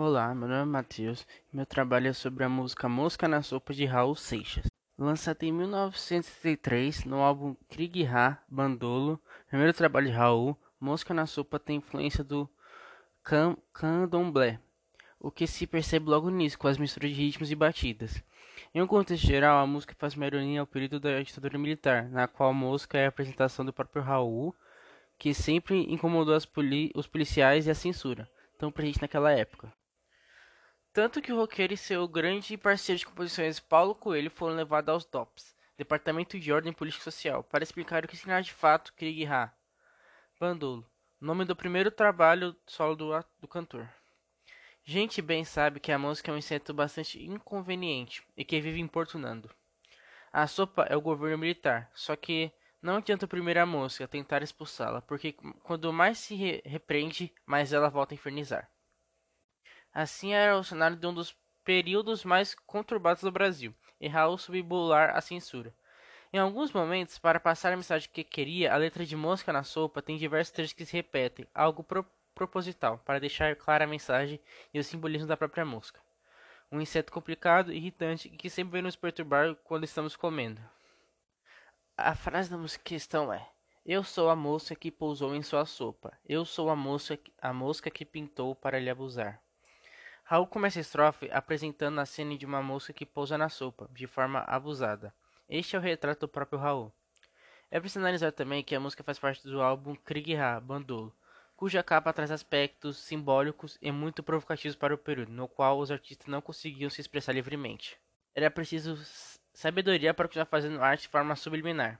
Olá, meu nome é Matheus e meu trabalho é sobre a música Mosca na Sopa de Raul Seixas. Lançada em 1963 no álbum Krieg Ha Bandolo, primeiro trabalho de Raul, Mosca na Sopa tem influência do can candomblé, o que se percebe logo nisso com as misturas de ritmos e batidas. Em um contexto geral, a música faz uma ironia ao período da ditadura militar, na qual a música é a apresentação do próprio Raul, que sempre incomodou poli os policiais e a censura, tão presente naquela época. Tanto que o roqueiro e seu grande parceiro de composições Paulo Coelho foram levados aos DOPS, Departamento de Ordem Política Social, para explicar o que significa de fato Krieg Ha. Bandolo, nome do primeiro trabalho solo do, do cantor. Gente bem sabe que a música é um inseto bastante inconveniente e que vive importunando. A sopa é o governo militar, só que não adianta a música, tentar expulsá-la, porque quando mais se re repreende, mais ela volta a infernizar. Assim era o cenário de um dos períodos mais conturbados do Brasil, e Raul subbular a censura. Em alguns momentos, para passar a mensagem que queria, a letra de Mosca na Sopa tem diversos trechos que se repetem, algo pro proposital, para deixar clara a mensagem e o simbolismo da própria mosca. Um inseto complicado, irritante e que sempre vem nos perturbar quando estamos comendo. A frase da música questão é: Eu sou a mosca que pousou em sua sopa. Eu sou a mosca, a mosca que pintou para lhe abusar. Raul começa a estrofe apresentando a cena de uma mosca que pousa na sopa, de forma abusada. Este é o retrato do próprio Raul. É preciso analisar também que a música faz parte do álbum Krieg Ha, Bandolo, cuja capa traz aspectos simbólicos e muito provocativos para o período, no qual os artistas não conseguiam se expressar livremente. Era preciso sabedoria para continuar fazendo arte de forma subliminar.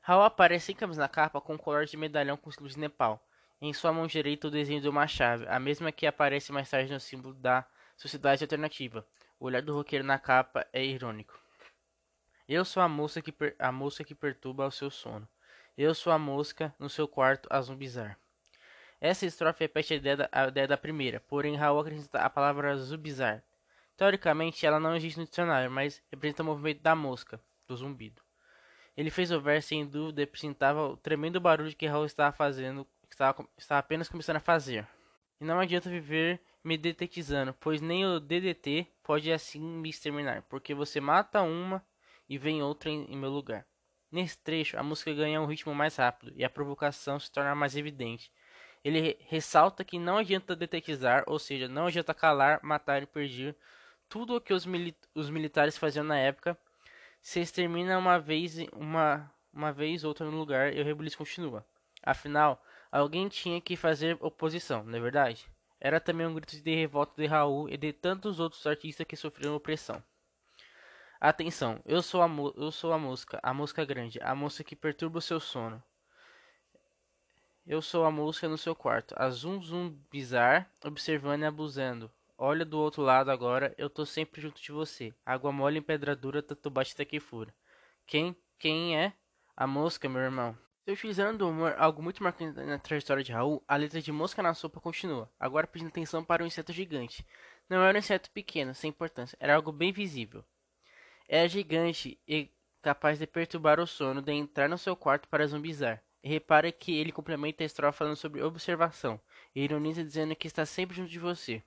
Raul aparece sem camisa na capa com um colar de medalhão com símbolo de Nepal, em sua mão direita o desenho de uma chave, a mesma que aparece mais tarde no símbolo da Sociedade Alternativa. O olhar do roqueiro na capa é irônico. Eu sou a moça que, a moça que perturba o seu sono. Eu sou a mosca no seu quarto a zumbizar. Essa estrofe repete a ideia da, a ideia da primeira, porém Raul acrescenta a palavra zubizar. Teoricamente, ela não existe no dicionário, mas representa o movimento da mosca, do zumbido. Ele fez o verso sem dúvida apresentava o tremendo barulho que Raul estava fazendo estava, estava apenas começando a fazer. E não adianta viver me detetizando, pois nem o DDT pode assim me exterminar, porque você mata uma e vem outra em, em meu lugar. Nesse trecho, a música ganha um ritmo mais rápido e a provocação se torna mais evidente. Ele ressalta que não adianta detetizar, ou seja, não adianta calar, matar e perder tudo o que os, mili os militares faziam na época. Se extermina uma vez, uma, uma vez outra no lugar e o rebuliço continua. Afinal, Alguém tinha que fazer oposição, não é verdade? Era também um grito de revolta de Raul e de tantos outros artistas que sofreram opressão. Atenção, eu sou a, eu sou a mosca, a mosca grande, a mosca que perturba o seu sono. Eu sou a mosca no seu quarto, a zum zum bizar, observando e abusando. Olha do outro lado agora, eu tô sempre junto de você. Água mole em pedra dura, tanto bate até que fura. Quem, quem é? A mosca, meu irmão. Se utilizando algo muito marcante na trajetória de Raul, a letra de Mosca na Sopa continua, agora pedindo atenção para um inseto gigante. Não era um inseto pequeno, sem importância, era algo bem visível. Era gigante e capaz de perturbar o sono, de entrar no seu quarto para zumbizar. E repare que ele complementa a estrofe falando sobre observação, e ironiza dizendo que está sempre junto de você.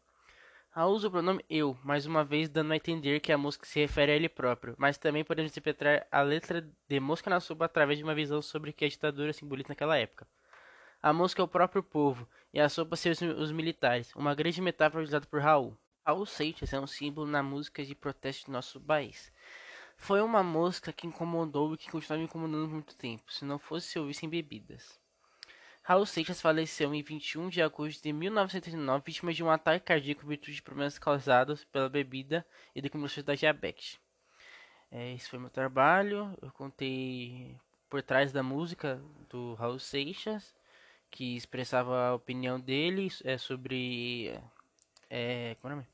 Raul usa o pronome eu, mais uma vez dando a entender que a música se refere a ele próprio, mas também podemos interpretar a letra de Mosca na Sopa através de uma visão sobre o que a ditadura simboliza naquela época. A música é o próprio povo, e a sopa ser os militares, uma grande metáfora usada por Raul. Raul Seixas é um símbolo na música de protesto do nosso país. Foi uma mosca que incomodou e que continuava incomodando por muito tempo, se não fosse se ouvissem bebidas. Raul Seixas faleceu em 21 de agosto de 1939, vítima de um ataque cardíaco em virtude de problemas causados pela bebida e de complicações da diabetes. É, esse foi meu trabalho. Eu contei por trás da música do Raul Seixas, que expressava a opinião dele é, sobre. É, como é?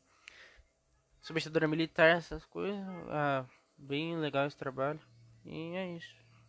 Sobre a ditadura militar, essas coisas. Ah, bem legal esse trabalho. E é isso.